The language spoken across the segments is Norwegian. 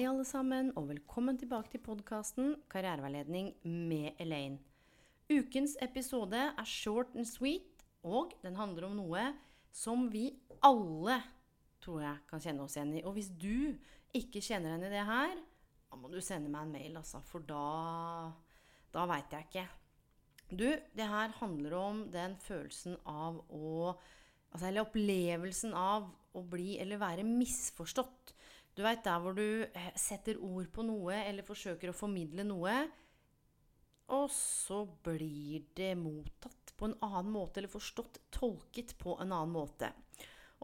Hei, alle sammen, og velkommen tilbake til podkasten Karriereveiledning med Elaine. Ukens episode er short and sweet, og den handler om noe som vi alle tror jeg kan kjenne oss igjen i. Og hvis du ikke kjenner igjen i det her, da må du sende meg en mail, altså, for da Da veit jeg ikke. Du, det her handler om den følelsen av å Altså, eller opplevelsen av å bli eller være misforstått. Du veit der hvor du eh, setter ord på noe eller forsøker å formidle noe, og så blir det mottatt på en annen måte, eller forstått, tolket på en annen måte.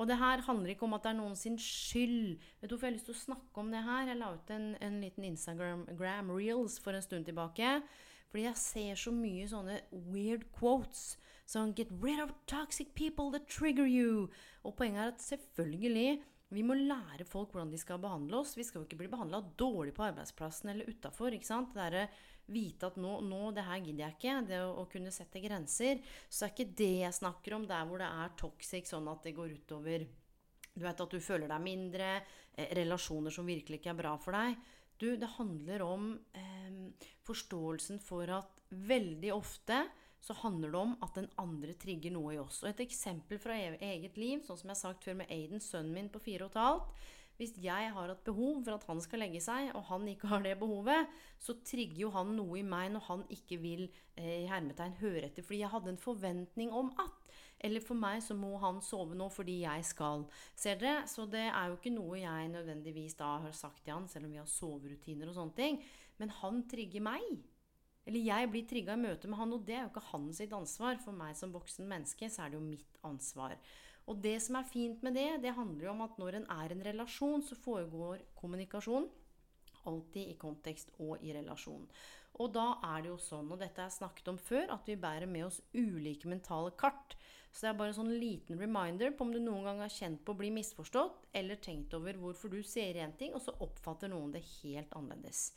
Og det her handler ikke om at det er noen sin skyld. Vet du hvorfor jeg har lyst til å snakke om det her? Jeg la ut en, en liten Instagram reels for en stund tilbake. Fordi jeg ser så mye sånne weird quotes. Sånn Get rid of toxic people that trigger you. Og poenget er at selvfølgelig vi må lære folk hvordan de skal behandle oss. Vi skal jo ikke bli behandla dårlig på arbeidsplassen eller utafor. Det er å vite at nå, nå, det her gidder jeg ikke. Det å, å, kunne sette grenser. Så er ikke det jeg snakker om der hvor det er toxic, sånn at det går utover Du vet at du føler deg mindre. Eh, relasjoner som virkelig ikke er bra for deg. Du, det handler om eh, forståelsen for at veldig ofte så handler det om at den andre trigger noe i oss. Og et eksempel fra eget liv, sånn som jeg har sagt før med Aiden, sønnen min på fire og et halvt. Hvis jeg har et behov for at han skal legge seg, og han ikke har det behovet, så trigger jo han noe i meg når han ikke vil eh, i hermetegn høre etter. Fordi jeg hadde en forventning om at Eller for meg så må han sove nå fordi jeg skal. Ser dere? Så det er jo ikke noe jeg nødvendigvis da har sagt til han, selv om vi har soverutiner og sånne ting. Men han trigger meg. Eller jeg blir trigga i møte med han, og det er jo ikke hans ansvar. For meg som voksen menneske så er det jo mitt ansvar. Og det som er fint med det, det handler jo om at når en er i en relasjon, så foregår kommunikasjon alltid i kontekst og i relasjon. Og da er det jo sånn, og dette jeg snakket om før, at vi bærer med oss ulike mentale kart. Så det er bare en sånn liten reminder på om du noen gang har kjent på å bli misforstått, eller tenkt over hvorfor du sier én ting, og så oppfatter noen det helt annerledes.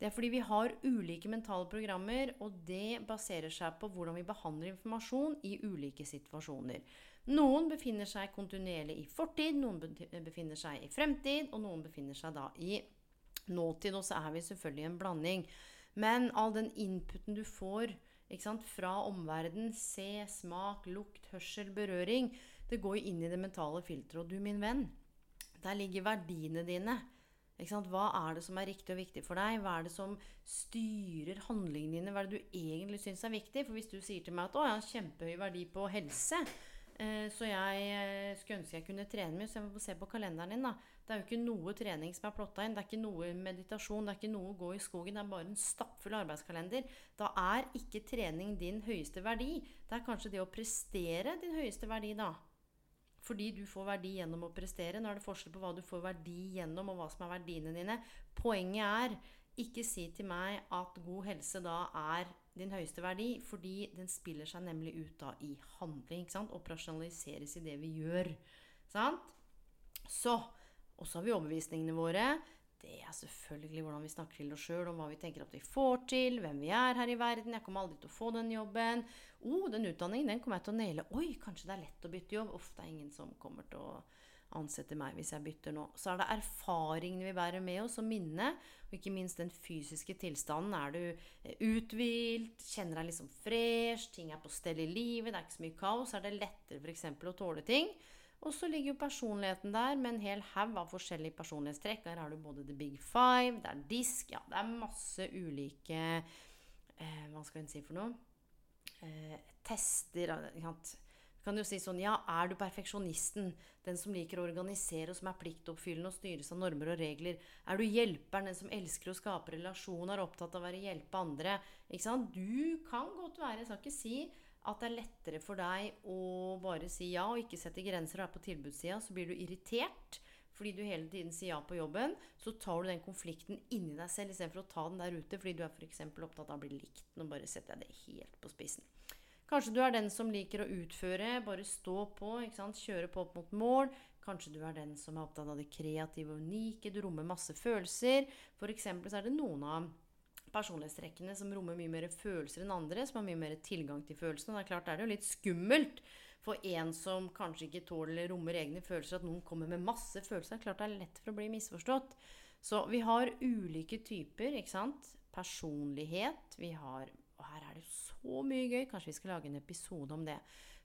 Det er fordi vi har ulike mentale programmer, og det baserer seg på hvordan vi behandler informasjon i ulike situasjoner. Noen befinner seg kontinuerlig i fortid, noen befinner seg i fremtid, og noen befinner seg da i nåtid. Og så er vi selvfølgelig en blanding. Men all den inputen du får sant, fra omverdenen, se, smak, lukt, hørsel, berøring, det går jo inn i det mentale filteret. Og du, min venn, der ligger verdiene dine. Hva er det som er riktig og viktig for deg? Hva er det som styrer handlingene dine? Hva er det du egentlig syns er viktig? For hvis du sier til meg at 'å, jeg har kjempehøy verdi på helse', eh, så jeg eh, skulle ønske jeg kunne trene mye, så jeg må se på kalenderen din, da. Det er jo ikke noe trening som er plotta inn. Det er ikke noe meditasjon, det er ikke noe å gå i skogen. Det er bare en stappfull arbeidskalender. Da er ikke trening din høyeste verdi. Det er kanskje det å prestere din høyeste verdi, da. Fordi du får verdi gjennom å prestere. Nå er det forskjell på hva du får verdi gjennom, og hva som er verdiene dine. Poenget er ikke si til meg at god helse da er din høyeste verdi, fordi den spiller seg nemlig ut da i handling. ikke sant? Operasjonaliseres i det vi gjør. Sant? Så Og så har vi overbevisningene våre. Det er selvfølgelig hvordan vi snakker til oss sjøl, om hva vi tenker at vi får til, hvem vi er her i verden. Jeg kommer aldri til å få den jobben oh, den utdanningen den kommer jeg til å naile. Oi, kanskje det er lett å bytte jobb. Uff, det er ingen som kommer til å ansette meg hvis jeg bytter nå. Så er det erfaringene vi bærer med oss, og minnet. Og ikke minst den fysiske tilstanden. Er du eh, uthvilt, kjenner deg liksom fresh, ting er på stell i livet, det er ikke så mye kaos, er det lettere f.eks. å tåle ting. Og så ligger jo personligheten der med en hel haug av forskjellige personlighetstrekk. Der har du både the big five, det er disk Ja, det er masse ulike eh, Hva skal en si for noe? eh, tester kan jo si sånn Ja, er du perfeksjonisten? Den som liker å organisere, og som er pliktoppfyllende og styres av normer og regler? Er du hjelperen, den som elsker å skape relasjoner, opptatt av å være hjelpe andre? Ikke sant? Du kan godt være Jeg skal ikke si at det er lettere for deg å bare si ja og ikke sette grenser og er på tilbudssida, så blir du irritert fordi du hele tiden sier ja på jobben, så tar du den konflikten inni deg selv istedenfor å ta den der ute fordi du er f.eks. opptatt av å bli likt. Nå bare setter jeg det helt på spissen. Kanskje du er den som liker å utføre, bare stå på, kjøre på opp mot mål. Kanskje du er den som er opptatt av det kreative og unike, du rommer masse følelser. for så er det noen av personlighetstrekkene som rommer mye mer følelser enn andre, som har mye mer tilgang til følelsene. Det er klart det er jo litt skummelt for en som kanskje ikke tåler rommer egne følelser, at noen kommer med masse følelser. Det er klart det er lett for å bli misforstått. Så vi har ulike typer, ikke sant. Personlighet. Vi har Og her er det så mye gøy. Kanskje vi skal lage en episode om det.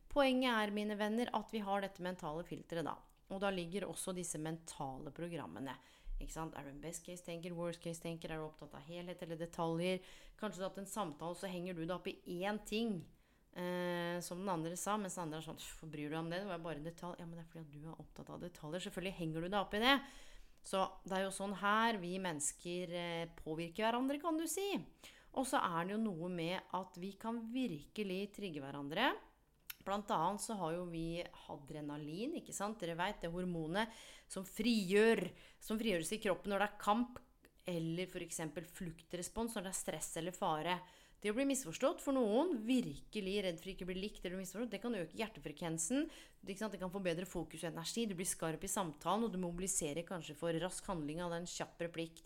Poenget er, mine venner, at vi har dette mentale filteret, da. Og da ligger også disse mentale programmene. Er du en best case-tenker, worst case-tenker? Er du opptatt av helhet eller detaljer? Kanskje du har hatt en samtale, så henger du deg opp i én ting Eh, som den andre sa, mens den andre er sånn Hvorfor bryr du deg om det? Det var bare detalj. Ja, men det er fordi du er opptatt av detaljer. Selvfølgelig henger du deg opp i det. Så det er jo sånn her vi mennesker eh, påvirker hverandre, kan du si. Og så er det jo noe med at vi kan virkelig trigge hverandre. Blant annet så har jo vi adrenalin, ikke sant? Dere veit det hormonet som frigjør Som frigjøres i kroppen når det er kamp, eller f.eks. fluktrespons når det er stress eller fare. Det å bli misforstått for noen, virkelig redd for ikke å bli likt eller misforstått, det kan øke hjertefrekvensen. Det kan få bedre fokus og energi. Du blir skarp i samtalen, og du mobiliserer kanskje for rask handling av en kjapp replikk.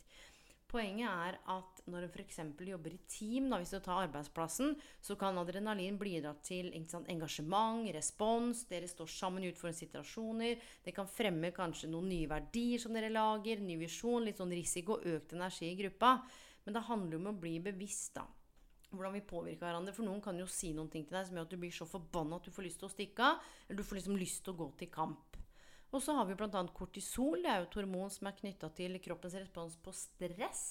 Poenget er at når en f.eks. jobber i team, da, hvis du tar arbeidsplassen, så kan adrenalin bidra til sant, engasjement, respons. Dere står sammen i utfordrende situasjoner. Det kan fremme kanskje noen nye verdier som dere lager. Ny visjon, litt sånn risiko, økt energi i gruppa. Men det handler jo om å bli bevisst, da hvordan vi påvirker hverandre. For noen kan jo si noen ting til deg som gjør at du blir så forbanna at du får lyst til å stikke av. Eller du får liksom lyst til å gå til kamp. Og så har vi bl.a. kortisol. Det er jo et hormon som er knytta til kroppens respons på stress.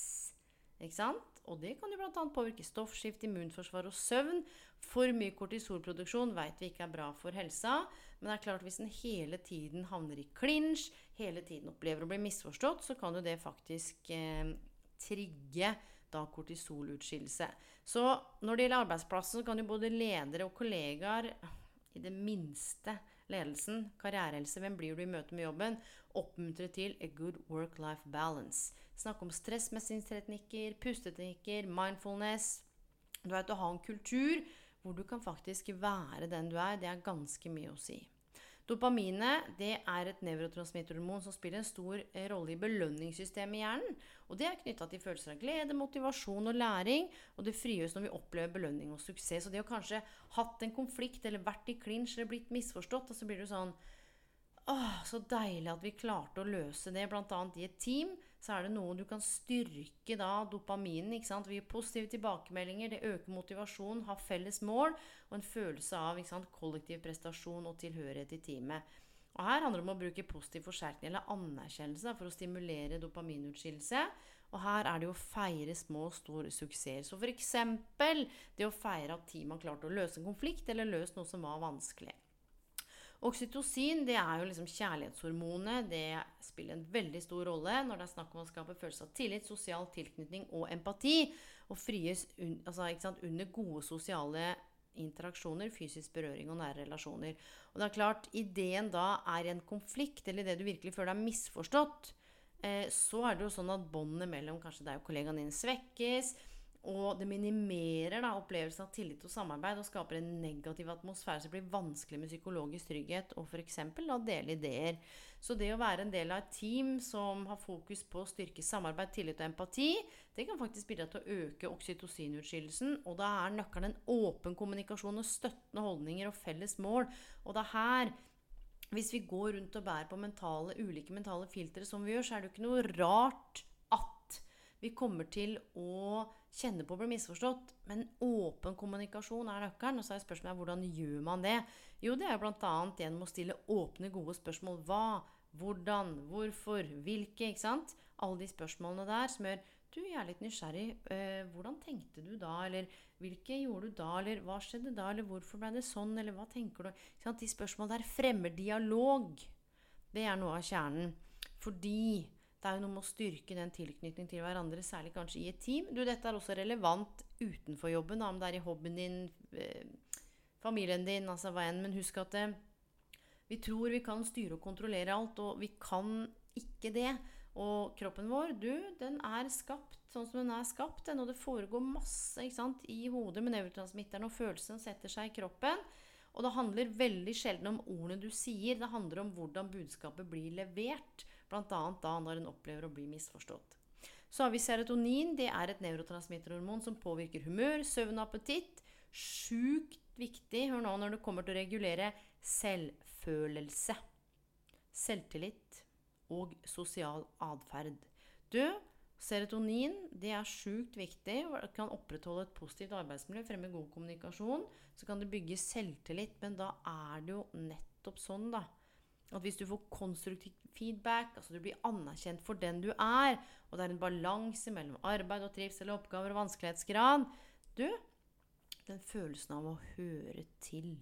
Ikke sant? Og det kan jo bl.a. påvirke stoffskift, immunforsvar og søvn. For mye kortisolproduksjon vet vi ikke er bra for helsa. Men det er klart hvis en hele tiden havner i klinsj, hele tiden opplever å bli misforstått, så kan jo det faktisk eh, trigge da kortisolutskillelse. Så når det gjelder arbeidsplassen, så kan jo både ledere og kollegaer, i det minste ledelsen, karrierehelse, hvem blir du i møte med jobben, oppmuntre til a good work-life balance. Snakke om stressmestringsteknikker, pusteteknikker, mindfulness. Du vet, Å ha en kultur hvor du kan faktisk være den du er, det er ganske mye å si. Dopaminet det er et nevrotransmitterhormon som spiller en stor eh, rolle i belønningssystemet i hjernen. Og Det er knytta til følelser av glede, motivasjon og læring. Og det frigjøres når vi opplever belønning og suksess. Og det å kanskje hatt en konflikt eller vært i klinsj eller blitt misforstått, og så blir det sånn Åh, så deilig at vi klarte å løse det, bl.a. i et team så er det noe du kan styrke da dopaminen. ikke sant? Vi gir positive tilbakemeldinger, det øker motivasjon, har felles mål og en følelse av sant, kollektiv prestasjon og tilhørighet i teamet. Og Her handler det om å bruke positiv forsterkning eller anerkjennelse for å stimulere dopaminutskillelse. Og her er det jo å feire små og store suksesser. Så f.eks. det å feire at teamet har klart å løse en konflikt eller løst noe som var vanskelig. Oksytocin er jo liksom kjærlighetshormonet. Det spiller en veldig stor rolle når det er snakk om å skape følelse av tillit, sosial tilknytning og empati. Og fries un, altså, sant, under gode sosiale interaksjoner, fysisk berøring og nære relasjoner. Og det er klart, ideen da er en konflikt, eller det du virkelig føler er misforstått, eh, så er det jo sånn at båndene mellom kanskje deg og kollegaen din svekkes. Og det minimerer da, opplevelsen av tillit og samarbeid og skaper en negativ atmosfære som blir vanskelig med psykologisk trygghet og f.eks. dele ideer. Så det å være en del av et team som har fokus på å styrke samarbeid, tillit og empati, det kan faktisk bidra til å øke oksytocinutskillelsen. Og da er nøkkelen en åpen kommunikasjon og støttende holdninger og felles mål. Og det er her hvis vi går rundt og bærer på mentale, ulike mentale filtre som vi gjør, så er det jo ikke noe rart vi kommer til å kjenne på å bli misforstått. Men åpen kommunikasjon er nøkkelen. Og så er spørsmålet hvordan gjør man det? Jo, det er bl.a. gjennom å stille åpne, gode spørsmål. Hva? Hvordan? Hvorfor? Hvilke? Ikke sant? Alle de spørsmålene der som gjør du, jeg er litt nysgjerrig. Eh, hvordan tenkte du da? Eller hvilke gjorde du da? Eller hva skjedde da? Eller hvorfor ble det sånn? Eller hva tenker du? De spørsmålene der fremmer dialog. Det er noe av kjernen. Fordi det er jo noe med å styrke den tilknytningen til hverandre, særlig kanskje i et team. Du, dette er også relevant utenfor jobben, om det er i hobbyen din, eh, familien din, altså hva enn. Men husk at eh, vi tror vi kan styre og kontrollere alt, og vi kan ikke det. Og kroppen vår, du, den er skapt sånn som den er skapt. Den, og det foregår masse sant, i hodet med nevrotransmitteren, og følelsen setter seg i kroppen. Og det handler veldig sjelden om ordene du sier. Det handler om hvordan budskapet blir levert. Bl.a. da når en opplever å bli misforstått. Så har vi serotonin. Det er et nevrotransmitterhormon som påvirker humør, søvn og appetitt. Sjukt viktig hør nå, når det kommer til å regulere selvfølelse, selvtillit og sosial atferd. Serotonin det er sjukt viktig. Det kan opprettholde et positivt arbeidsmiljø, fremme god kommunikasjon. Så kan det bygge selvtillit, men da er det jo nettopp sånn, da. At hvis du får konstruktiv feedback, altså du blir anerkjent for den du er, og det er en balanse mellom arbeid og trivsel, oppgaver og vanskelighetsgrad Du, den følelsen av å høre til.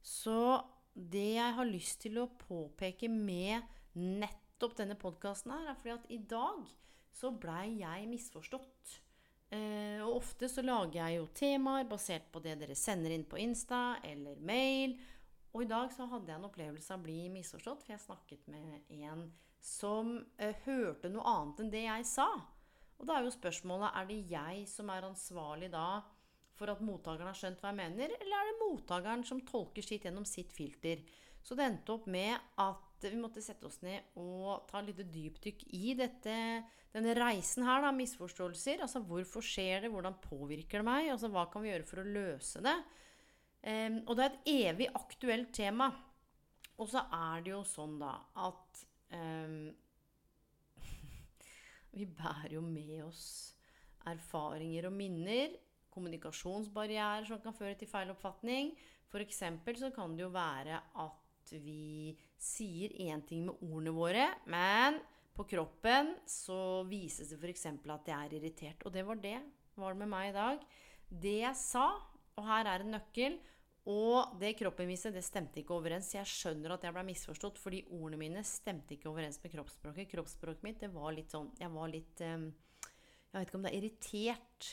Så det jeg har lyst til å påpeke med nettopp denne podkasten her, er fordi at i dag så blei jeg misforstått. Eh, og ofte så lager jeg jo temaer basert på det dere sender inn på Insta eller mail. Og i dag så hadde jeg en opplevelse av å bli misforstått, for jeg snakket med en som eh, hørte noe annet enn det jeg sa. Og da er jo spørsmålet er det jeg som er ansvarlig da for at mottakeren har skjønt hva jeg mener, eller er det mottakeren som tolker sitt gjennom sitt filter? Så det endte opp med at vi måtte sette oss ned og ta et lite dypdykk i dette, denne reisen her, da, misforståelser. Altså hvorfor skjer det, hvordan påvirker det meg, altså hva kan vi gjøre for å løse det? Um, og det er et evig aktuelt tema. Og så er det jo sånn, da, at um, Vi bærer jo med oss erfaringer og minner kommunikasjonsbarrierer som kan føre til feil oppfatning. F.eks. så kan det jo være at vi sier én ting med ordene våre, men på kroppen så vises det f.eks. at jeg er irritert. Og det var det var det med meg i dag. Det jeg sa, og her er en nøkkel, og det kroppen viste, det stemte ikke overens. Jeg skjønner at jeg ble misforstått, fordi ordene mine stemte ikke overens med kroppsspråket. Kroppsspråket mitt, det var litt sånn Jeg var litt eh, Jeg vet ikke om det er irritert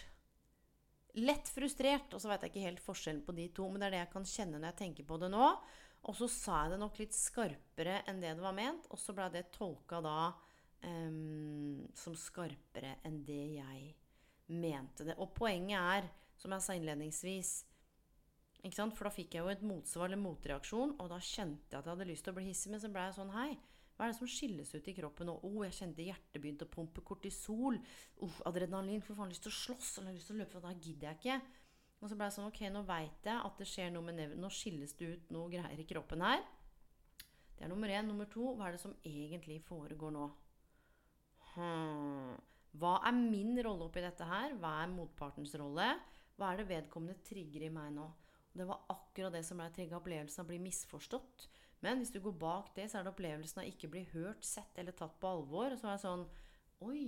lett frustrert. Og så vet jeg ikke helt forskjellen på de to, men det er det jeg kan kjenne når jeg tenker på det nå. Og så sa jeg det nok litt skarpere enn det det var ment, og så blei det tolka da um, som skarpere enn det jeg mente det. Og poenget er, som jeg sa innledningsvis For da fikk jeg jo et motsvar eller motreaksjon, og da kjente jeg at jeg hadde lyst til å bli hissig, men så ble jeg sånn Hei, hva er det som skilles ut i kroppen nå? Oh, jeg kjente hjertet begynte å pumpe kortisol. Oh, adrenalin. For faen lyst til å slåss eller lyst til å løpe, for da gidder jeg ikke. Og så ble jeg sånn Ok, nå veit jeg at det skjer noe med neven. Nå skilles det ut noe greier i kroppen her. Det er nummer én. Nummer to, hva er det som egentlig foregår nå? Hmm. Hva er min rolle oppi dette her? Hva er motpartens rolle? Hva er det vedkommende trigger i meg nå? Det var akkurat det som ble trigga opplevelsen av å bli misforstått. Men hvis du går bak det, så er det opplevelsen av ikke bli hørt, sett eller tatt på alvor. Og så var jeg sånn Oi!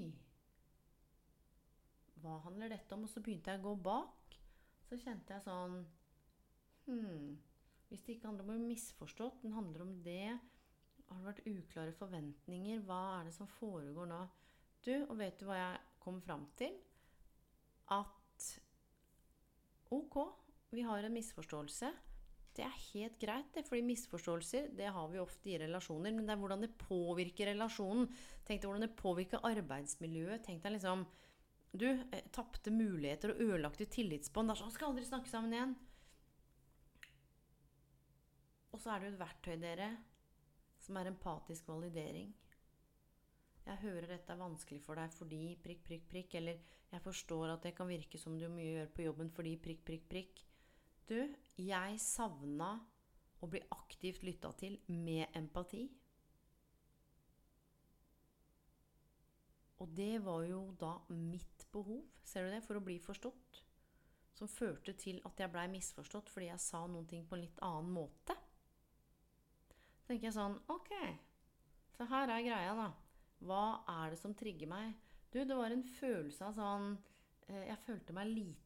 Hva handler dette om? Og så begynte jeg å gå bak. Så kjente jeg sånn Hm. Hvis det ikke handler om å bli misforstått, den handler om det Har det vært uklare forventninger? Hva er det som foregår nå? Du, og vet du hva jeg kom fram til? At ok, vi har en misforståelse. Det er helt greit, det, fordi misforståelser det har vi ofte i relasjoner. Men det er hvordan det påvirker relasjonen. Tenk deg hvordan det påvirker arbeidsmiljøet. Tenk deg liksom Du, eh, tapte muligheter og ødelagte tillitsbånd. Det er sånn skal aldri snakke sammen igjen. Og så er det jo et verktøy, dere, som er empatisk validering. Jeg hører dette er vanskelig for deg fordi prikk, prikk, prikk. Eller jeg forstår at det kan virke som du mye gjør på jobben fordi prikk, prikk, prikk. Du, jeg savna å bli aktivt lytta til med empati. Og det var jo da mitt behov, ser du det, for å bli forstått. Som førte til at jeg blei misforstått fordi jeg sa noen ting på en litt annen måte. Så tenker jeg sånn Ok, så her er greia, da. Hva er det som trigger meg? Du, det var en følelse av sånn eh, Jeg følte meg liten.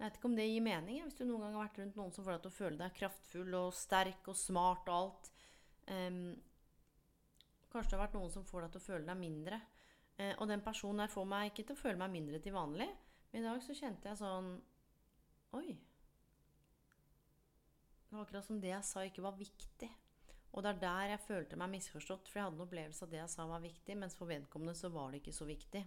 Jeg vet ikke om det gir mening. Hvis du noen gang har vært rundt noen som får deg til å føle deg kraftfull og sterk og smart og alt. Um, kanskje det har vært noen som får deg til å føle deg mindre. Uh, og den personen her får meg ikke til å føle meg mindre til vanlig. Men i dag så kjente jeg sånn Oi. Det var akkurat som det jeg sa, ikke var viktig. Og det er der jeg følte meg misforstått, for jeg hadde en opplevelse av det jeg sa var viktig, mens for vedkommende så var det ikke så viktig.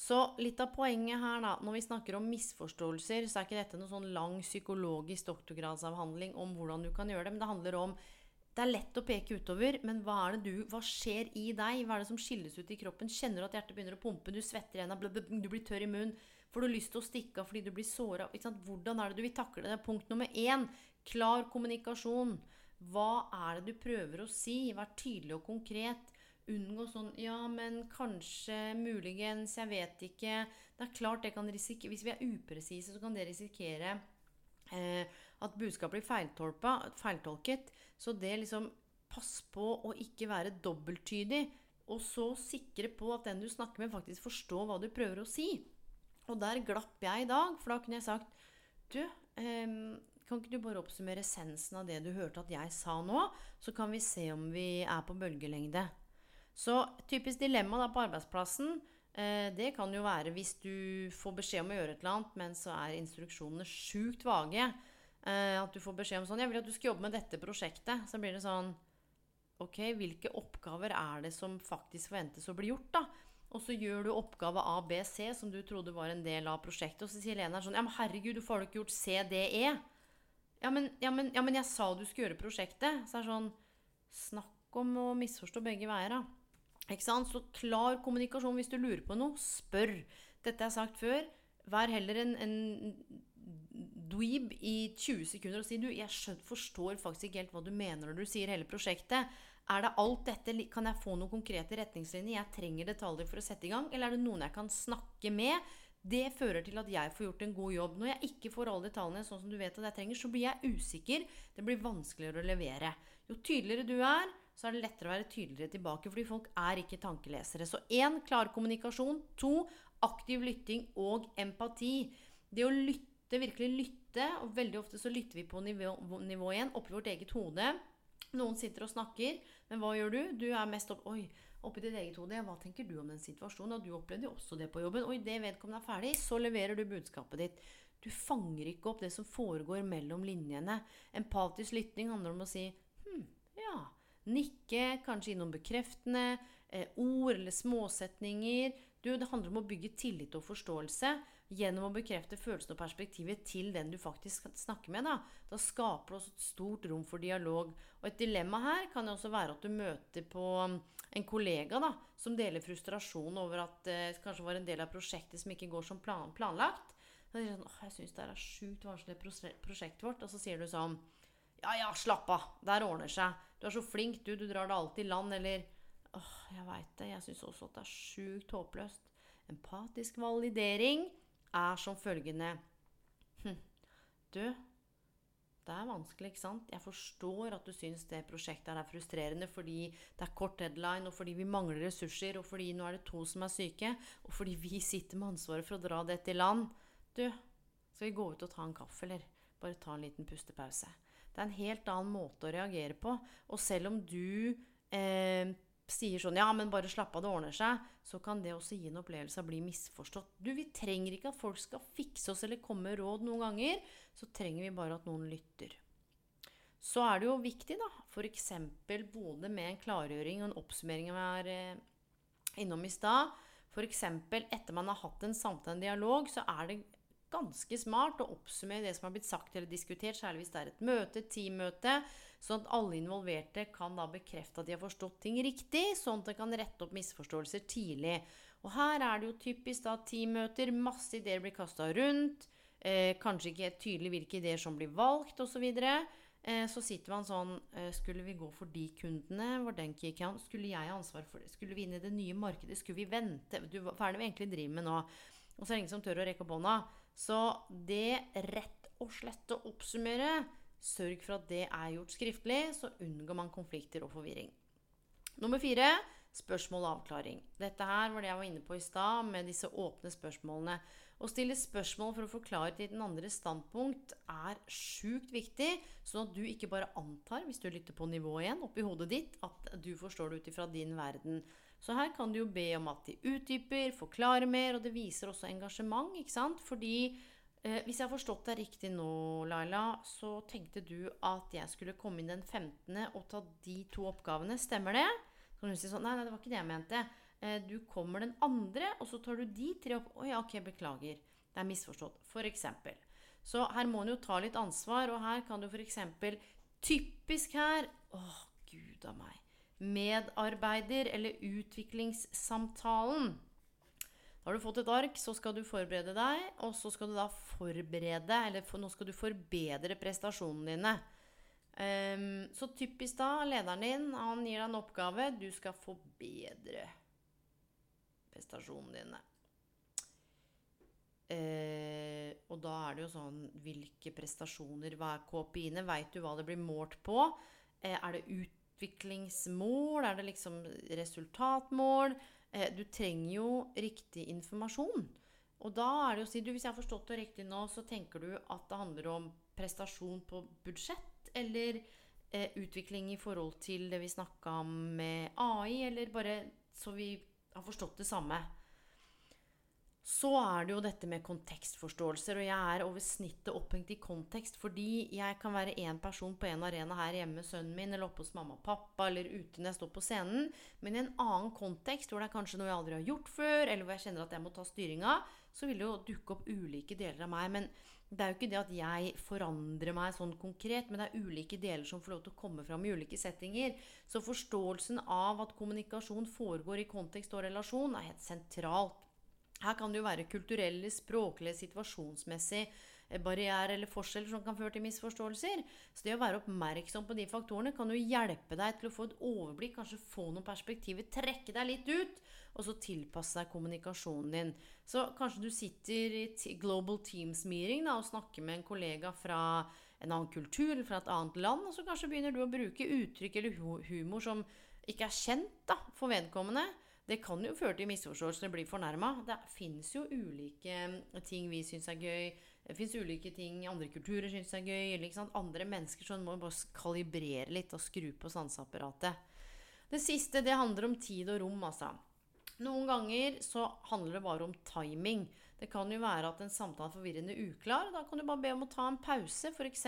Så litt av poenget her, da, når vi snakker om misforståelser, så er ikke dette noen sånn lang psykologisk doktorgradsavhandling om hvordan du kan gjøre det, men det handler om det er lett å peke utover, men hva, er det du, hva skjer i deg? Hva er det som skilles ut i kroppen? Kjenner du at hjertet begynner å pumpe? Du svetter i hendene, du blir tørr i munnen. Får du lyst til å stikke av fordi du blir såra? Hvordan er det du vil takle det? Punkt nummer én klar kommunikasjon. Hva er det du prøver å si? Vær tydelig og konkret. Unngå sånn Ja, men kanskje, muligens, jeg vet ikke. Det er klart det kan risikere Hvis vi er upresise, så kan det risikere eh, at budskapet blir feiltolket. Så det liksom Pass på å ikke være dobbelttydig. Og så sikre på at den du snakker med, faktisk forstår hva du prøver å si. Og der glapp jeg i dag, for da kunne jeg sagt Du, eh, kan ikke du bare oppsummere essensen av det du hørte at jeg sa nå? Så kan vi se om vi er på bølgelengde. Så typisk dilemma da på arbeidsplassen, eh, det kan jo være hvis du får beskjed om å gjøre et eller annet, men så er instruksjonene sjukt vage. Eh, at du får beskjed om sånn 'Jeg vil at du skal jobbe med dette prosjektet.' Så blir det sånn Ok, hvilke oppgaver er det som faktisk forventes å bli gjort, da? Og så gjør du oppgave A, B, C, som du trodde var en del av prosjektet. Og så sier Lena sånn Ja, men herregud, du får jo ikke gjort C, D, E. Ja men, ja, men, ja, men jeg sa du skulle gjøre prosjektet. Så er det sånn Snakk om å misforstå begge veier, da. Ikke sant? Så klar kommunikasjon hvis du lurer på noe. Spør. Dette har sagt før. Vær heller en, en dweeb i 20 sekunder og si du, jeg forstår faktisk ikke helt hva du mener når du sier hele prosjektet. Er det alt dette, Kan jeg få noen konkrete retningslinjer? Jeg trenger detaljer for å sette i gang. Eller er det noen jeg kan snakke med? Det fører til at jeg får gjort en god jobb. Når jeg ikke får alle detaljene sånn som du vet at jeg trenger, så blir jeg usikker. Det blir vanskeligere å levere. Jo tydeligere du er, så er det lettere å være tydeligere tilbake, fordi folk er ikke tankelesere. Så én klar kommunikasjon. To aktiv lytting og empati. Det å lytte, virkelig lytte, og veldig ofte så lytter vi på nivå, nivå igjen, oppi vårt eget hode. Noen sitter og snakker, men hva gjør du? Du er mest opp Oi, oppi ditt eget hode. Hva tenker du om den situasjonen? Og du opplevde jo også det på jobben. Og idet vedkommende er ferdig, så leverer du budskapet ditt. Du fanger ikke opp det som foregår mellom linjene. Empatisk lytting handler om å si hm, ja. Nikke, kanskje innom bekreftende eh, ord eller småsetninger. Du, det handler om å bygge tillit og forståelse gjennom å bekrefte følelsen og perspektivet til den du faktisk snakker med. Da, da skaper det også et stort rom for dialog. Og et dilemma her kan også være at du møter på um, en kollega da, som deler frustrasjon over at det eh, kanskje var en del av prosjektet som ikke går som plan planlagt. Så sier sånn, Åh, jeg syns det er sjukt vanskelig prosjektet vårt. Og så sier du sånn Ja, ja, slapp av. Der ordner seg. Du er så flink, du. Du drar det alltid i land. Eller Åh, jeg veit det. Jeg syns også at det er sjukt håpløst. Empatisk validering er som følgende hm, Du, det er vanskelig, ikke sant? Jeg forstår at du syns det prosjektet er frustrerende fordi det er kort deadline, og fordi vi mangler ressurser, og fordi nå er det to som er syke, og fordi vi sitter med ansvaret for å dra dette i land. Du, skal vi gå ut og ta en kaffe, eller bare ta en liten pustepause? Det er en helt annen måte å reagere på. Og selv om du eh, sier sånn Ja, men bare slapp av, det ordner seg. Så kan det også gi en opplevelse av å bli misforstått. Du, vi trenger ikke at folk skal fikse oss eller komme med råd noen ganger. Så trenger vi bare at noen lytter. Så er det jo viktig, da, f.eks. både med en klargjøring og en oppsummering vi er eh, innom i stad. F.eks. etter man har hatt en samtale, en dialog, så er det ganske smart å oppsummere det som har blitt sagt eller diskutert, særlig hvis det er et møte, teammøte, sånn at alle involverte kan da bekrefte at de har forstått ting riktig, sånn at de kan rette opp misforståelser tidlig. Og her er det jo typisk da teammøter, masse ideer blir kasta rundt, eh, kanskje ikke helt tydelig hvilke ideer som blir valgt, osv. Eh, så sitter man sånn eh, Skulle vi gå for de kundene? Var den key? Skulle jeg ha ansvar for det? Skulle vi inn i det nye markedet? Skulle vi vente? Du, hva er det vi egentlig driver med nå? Og så er det ingen som tør å rekke opp hånda. Så det rett og slett å oppsummere Sørg for at det er gjort skriftlig, så unngår man konflikter og forvirring. Nummer fire spørsmål og avklaring. Dette her var det jeg var inne på i stad, med disse åpne spørsmålene. Å stille spørsmål for å forklare til den andres standpunkt er sjukt viktig, sånn at du ikke bare antar, hvis du lytter på nivået igjen, oppi hodet ditt, at du forstår det ut ifra din verden. Så her kan du jo be om at de utdyper, forklarer mer, og det viser også engasjement, ikke sant? Fordi eh, hvis jeg har forstått deg riktig nå, Laila, så tenkte du at jeg skulle komme inn den 15. og ta de to oppgavene. Stemmer det? Så kan du si sånn Nei, nei, det var ikke det jeg mente. Eh, du kommer den andre, og så tar du de tre opp. Å ja, ok, beklager. Det er misforstått. For eksempel. Så her må en jo ta litt ansvar, og her kan du for eksempel Typisk her Åh, gud a meg medarbeider eller utviklingssamtalen. Da har du fått et ark, så skal du forberede deg, og så skal du da forberede Eller for, nå skal du forbedre prestasjonene dine. Um, så typisk da, lederen din, han gir deg en oppgave. Du skal forbedre prestasjonene dine. Uh, og da er det jo sånn Hvilke prestasjoner, hva er KPI-ene? Veit du hva det blir målt på? Uh, er det ut utviklingsmål? Er det liksom resultatmål? Eh, du trenger jo riktig informasjon. Og da er det å si du, Hvis jeg har forstått det riktig nå, så tenker du at det handler om prestasjon på budsjett? Eller eh, utvikling i forhold til det vi snakka om med AI? Eller bare så vi har forstått det samme? Så er det jo dette med kontekstforståelser. Og jeg er over snittet opphengt i kontekst fordi jeg kan være én person på en arena her hjemme sønnen min, eller oppe hos mamma og pappa, eller ute når jeg står på scenen. Men i en annen kontekst, hvor det er kanskje noe jeg aldri har gjort før, eller hvor jeg kjenner at jeg må ta styringa, så vil det jo dukke opp ulike deler av meg. Men det er jo ikke det at jeg forandrer meg sånn konkret, men det er ulike deler som får lov til å komme fram i ulike settinger. Så forståelsen av at kommunikasjon foregår i kontekst og relasjon, er helt sentralt her kan det jo være kulturelle, språklige, situasjonsmessige eh, barrierer eller forskjeller som kan føre til misforståelser. Så det å være oppmerksom på de faktorene kan jo hjelpe deg til å få et overblikk, kanskje få noen perspektiver, trekke deg litt ut, og så tilpasse deg kommunikasjonen din. Så kanskje du sitter i Global Teams meeting da, og snakker med en kollega fra en annen kultur eller fra et annet land, og så kanskje begynner du å bruke uttrykk eller humor som ikke er kjent da, for vedkommende. Det kan jo føre til misforståelser bli fornærma. Det fins jo ulike mm, ting vi syns er gøy. Det fins ulike ting andre kulturer syns er gøy. Andre mennesker som må bare kalibrere litt og skru på sanseapparatet. Det siste det handler om tid og rom, altså. Noen ganger så handler det bare om timing. Det kan jo være at en samtale er forvirrende uklar. Da kan du bare be om å ta en pause. F.eks.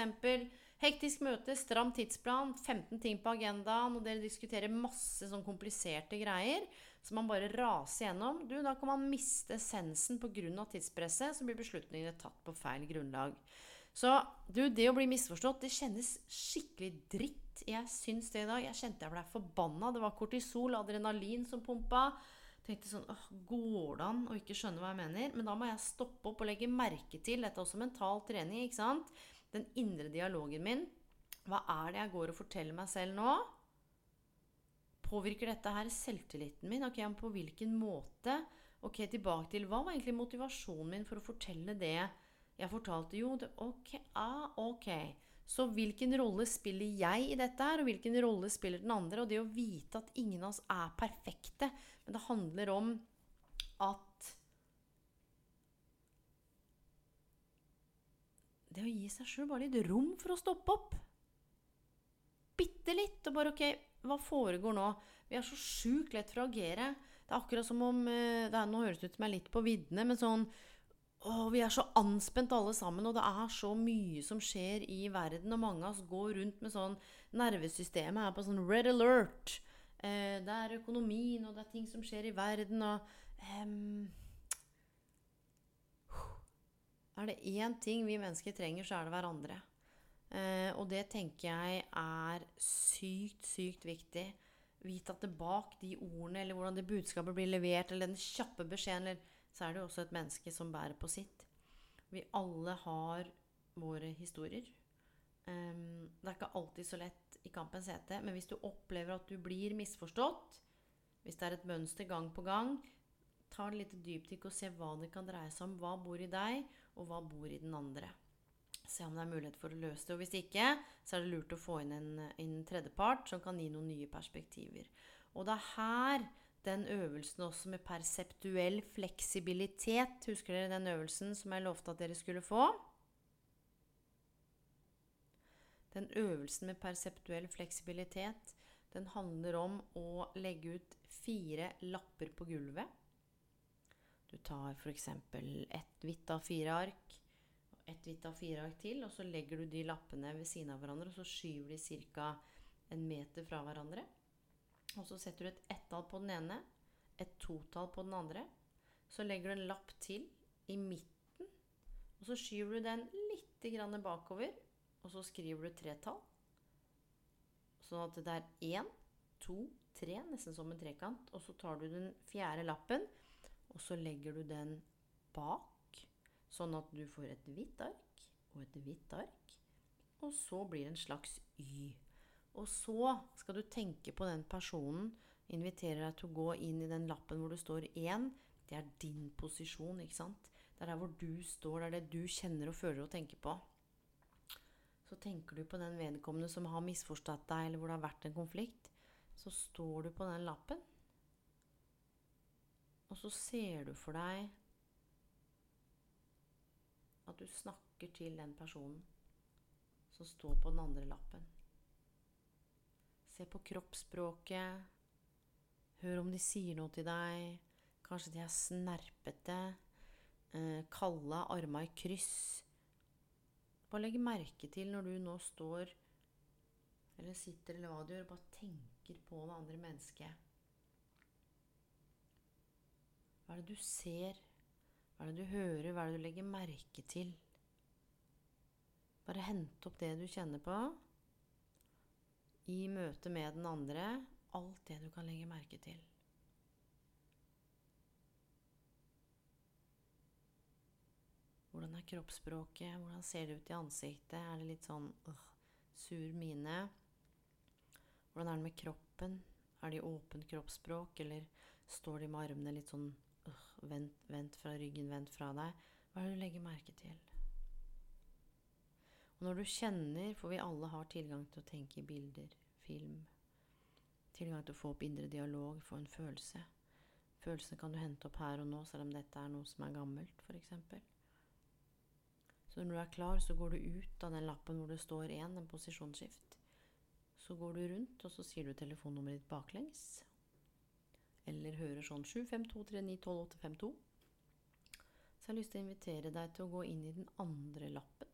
hektisk møte, stram tidsplan, 15 ting på agendaen, og dere diskuterer masse sånn kompliserte greier som man bare raser gjennom, du, da kan man miste essensen pga. tidspresset, så blir beslutningene tatt på feil grunnlag. Så du, det å bli misforstått, det kjennes skikkelig dritt. Jeg syns det i dag. Jeg kjente jeg ble forbanna. Det var kortisol, adrenalin som pumpa. Tenkte sånn åh, Går det an å ikke skjønne hva jeg mener? Men da må jeg stoppe opp og legge merke til Dette er også mental trening. ikke sant? Den indre dialogen min. Hva er det jeg går og forteller meg selv nå? påvirker dette her selvtilliten min? Ok, På hvilken måte? Ok, Tilbake til hva var egentlig motivasjonen min for å fortelle det jeg fortalte? Jo, det, ok, ah, ok. Så hvilken rolle spiller jeg i dette her, og hvilken rolle spiller den andre? Og det å vite at ingen av oss er perfekte, men det handler om at Det å gi seg sjøl bare litt rom for å stoppe opp. Bitte litt. Og bare OK, hva foregår nå? Vi er så sjukt lett for å agere. Det er akkurat som om eh, det er, Nå høres det ut som jeg er litt på viddene, men sånn å, Vi er så anspent alle sammen, og det er så mye som skjer i verden. Og mange av oss går rundt med sånn Nervesystemet er på sånn red alert. Eh, det er økonomien, og det er ting som skjer i verden, og um, Er det én ting vi mennesker trenger, så er det hverandre. Eh, og det tenker jeg er sykt, sykt viktig. Vite at det bak de ordene, eller hvordan det budskapet blir levert, eller den kjappe beskjeden, så er det jo også et menneske som bærer på sitt. Vi alle har våre historier. Um, det er ikke alltid så lett i kampens hete, men hvis du opplever at du blir misforstått, hvis det er et mønster gang på gang, ta et lite dypdykk og se hva det kan dreie seg om. Hva bor i deg, og hva bor i den andre se om det er mulighet for å løse det. Og hvis ikke, så er det lurt å få inn en, en tredjepart som kan gi noen nye perspektiver. Og det er her den øvelsen også med perseptuell fleksibilitet Husker dere den øvelsen som jeg lovte at dere skulle få? Den øvelsen med perseptuell fleksibilitet den handler om å legge ut fire lapper på gulvet. Du tar f.eks. ett hvitt av fire ark, ett hvitt av fire ark til, og så legger du de lappene ved siden av hverandre, og så skyver de ca. en meter fra hverandre. Og så setter du et ett-tall på den ene, et to-tall på den andre. Så legger du en lapp til i midten, og så skyver du den litt bakover, og så skriver du tre tall. Sånn at det er én, to, tre, nesten som en trekant. Og så tar du den fjerde lappen, og så legger du den bak, sånn at du får et hvitt ark og et hvitt ark. Og så blir det en slags Y. Og så skal du tenke på den personen, inviterer deg til å gå inn i den lappen hvor det står 1. Det er din posisjon, ikke sant? Det er der hvor du står, det er det du kjenner og føler og tenker på. Så tenker du på den vedkommende som har misforstått deg, eller hvor det har vært en konflikt. Så står du på den lappen, og så ser du for deg at du snakker til den personen som står på den andre lappen. Se på kroppsspråket. Hør om de sier noe til deg. Kanskje de er snerpete. Eh, kalde, arma i kryss. Bare legg merke til når du nå står eller sitter eller hva du gjør, bare tenker på det andre mennesket. Hva er det du ser? Hva er det du hører? Hva er det du legger merke til? Bare hente opp det du kjenner på i møte med den andre. Alt det du kan legge merke til. Hvordan er kroppsspråket? Hvordan ser det ut i ansiktet? Er det litt sånn øh, sur mine? Hvordan er det med kroppen? Er det åpent kroppsspråk, eller står de med armene litt sånn vendt, vendt fra ryggen, vent fra deg? Hva er det du legger merke til? Og når du kjenner, for vi alle har tilgang til å tenke i bilder, film Tilgang til å få opp indre dialog, få en følelse. Følelsene kan du hente opp her og nå, selv om dette er noe som er gammelt, f.eks. Så når du er klar, så går du ut av den lappen hvor det står én, en posisjonsskift. Så går du rundt, og så sier du telefonnummeret ditt baklengs. Eller hører sånn 752391282. Så jeg har lyst til å invitere deg til å gå inn i den andre lappen.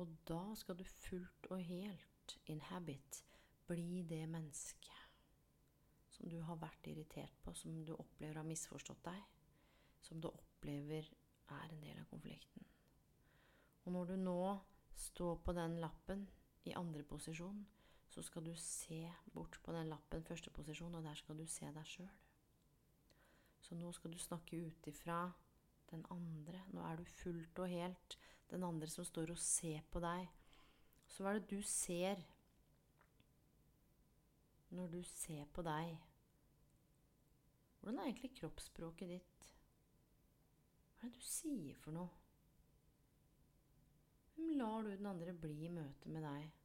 Og da skal du fullt og helt inhabit bli det mennesket som du har vært irritert på, som du opplever har misforstått deg, som du opplever er en del av konflikten. Og når du nå står på den lappen i andre posisjon, så skal du se bort på den lappen første posisjon, og der skal du se deg sjøl. Så nå skal du snakke ut ifra den andre. Nå er du fullt og helt den andre som står og ser på deg. Så hva er det du ser når du ser på deg? Hvordan er egentlig kroppsspråket ditt? Hva er det du sier for noe? Hvem lar du den andre bli i møte med deg?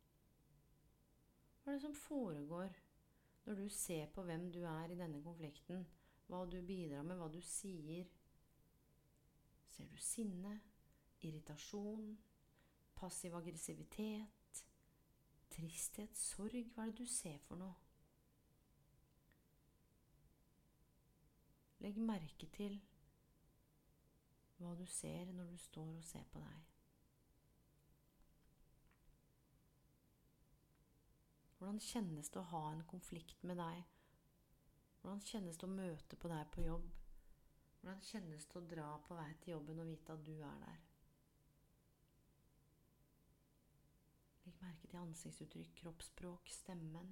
Hva er det som foregår når du ser på hvem du er i denne konflikten? Hva du bidrar med, hva du sier? Ser du sinne? irritasjon, passiv aggressivitet, tristhet, sorg? Hva er det du ser for noe? Legg merke til hva du ser når du står og ser på deg. Hvordan kjennes det å ha en konflikt med deg? Hvordan kjennes det å møte på deg på jobb? Hvordan kjennes det å dra på vei til jobben og vite at du er der? Legg merke til ansiktsuttrykk, kroppsspråk, stemmen.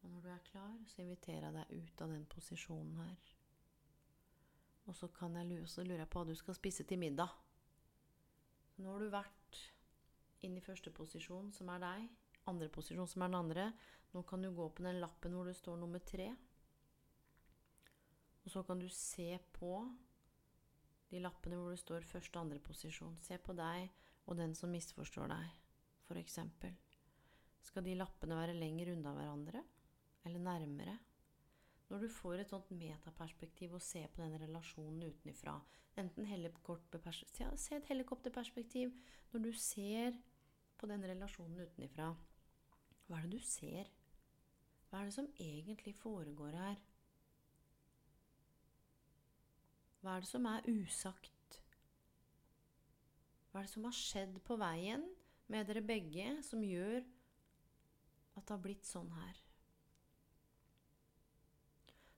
Og når du er klar, så inviterer jeg deg ut av den posisjonen her. Og så, kan jeg, så lurer jeg på hva du skal spise til middag. Nå har du vært inn i første posisjon, som er deg. Andre posisjon, som er den andre. Nå kan du gå på den lappen hvor det står nummer tre. Og så kan du se på de lappene hvor det står første og andre posisjon. Se på deg og den som misforstår deg, f.eks. Skal de lappene være lenger unna hverandre? Eller nærmere? Når du får et sånt metaperspektiv og ser på den relasjonen utenfra, enten se et helikopterperspektiv Når du ser på den relasjonen utenifra. hva er det du ser? Hva er det som egentlig foregår her? Hva er det som er usagt? Hva er det som har skjedd på veien med dere begge som gjør at det har blitt sånn her?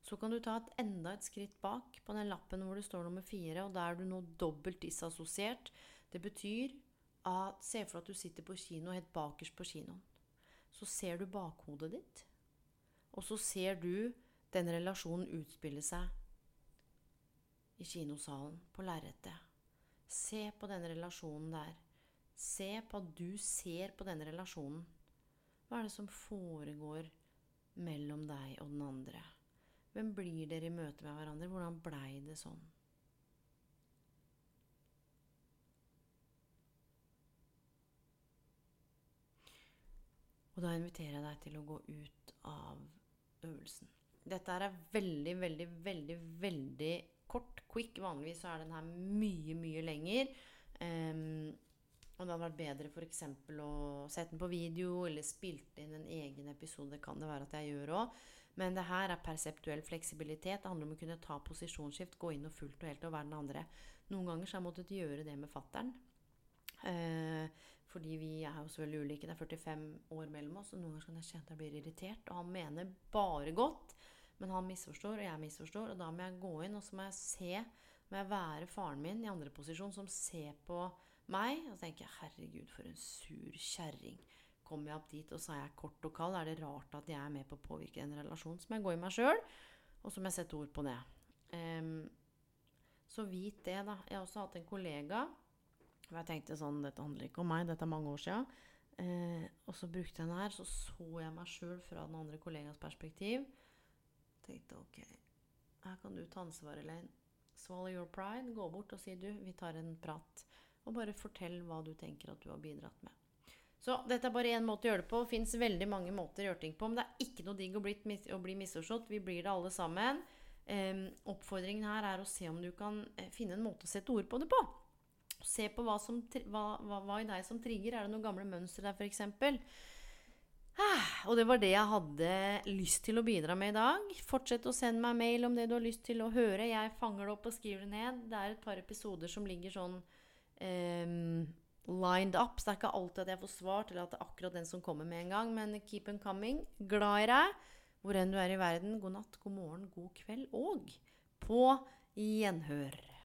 Så kan du ta et enda et skritt bak på den lappen hvor det står nummer fire, og da er du nå dobbelt disassosiert. Det betyr at Se for deg at du sitter på kino helt bakerst på kinoen. Så ser du bakhodet ditt, og så ser du den relasjonen utspille seg i kinosalen, på lerretet. Se på den relasjonen der. Se på at du ser på den relasjonen. Hva er det som foregår mellom deg og den andre? Hvem blir dere i møte med hverandre? Hvordan blei det sånn? Og da inviterer jeg deg til å gå ut av øvelsen. Dette er veldig, veldig, veldig, veldig kort, quick. Vanligvis er den her mye, mye lenger. Um, og det hadde vært bedre f.eks. å sette den på video eller spilt inn en egen episode. Kan det være at jeg gjør òg. Men det her er perseptuell fleksibilitet. Det handler om å kunne ta posisjonsskift, gå inn og fullt og helt og være den andre. Noen ganger så har jeg måttet gjøre det med fattern. Eh, fordi vi er jo så veldig ulike. Det er 45 år mellom oss, og noen ganger kan jeg kjenne at jeg blir irritert. Og han mener bare godt. Men han misforstår, og jeg misforstår, og da må jeg gå inn og så må jeg se Må jeg være faren min i andre posisjon som ser på meg. Og tenker 'herregud, for en sur kjerring'. Kommer jeg opp dit, og så er jeg kort og kald, er det rart at jeg er med på å påvirke en relasjon? som jeg går i meg sjøl, og så må jeg sette ord på det. Um, så vit det, da. Jeg har også hatt en kollega og jeg tenkte sånn Dette handler ikke om meg, dette er mange år sia. Eh, og så brukte jeg den her, så så jeg meg sjøl fra den andre kollegas perspektiv tenkte ok, her kan du ta ansvar, Elaine. Swallow your pride. Gå bort og si du, vi tar en prat. Og bare fortell hva du tenker at du har bidratt med. Så dette er bare én måte å gjøre det på. Det fins veldig mange måter å gjøre ting på. Men det er ikke noe digg å bli, bli misforstått. Vi blir det alle sammen. Eh, oppfordringen her er å se om du kan eh, finne en måte å sette ord på det på. Se på hva, som, hva, hva, hva i deg som trigger. Er det noen gamle mønstre der, f.eks.? Og det var det jeg hadde lyst til å bidra med i dag. Fortsett å sende meg mail om det du har lyst til å høre. Jeg fanger det opp og skriver det ned. Det er et par episoder som ligger sånn um, lined up. Så det er ikke alltid at jeg får svar til at det er akkurat den som kommer med en gang. Men keep it coming. Glad i deg. Hvor enn du er i verden. God natt, god morgen, god kveld og på gjenhør.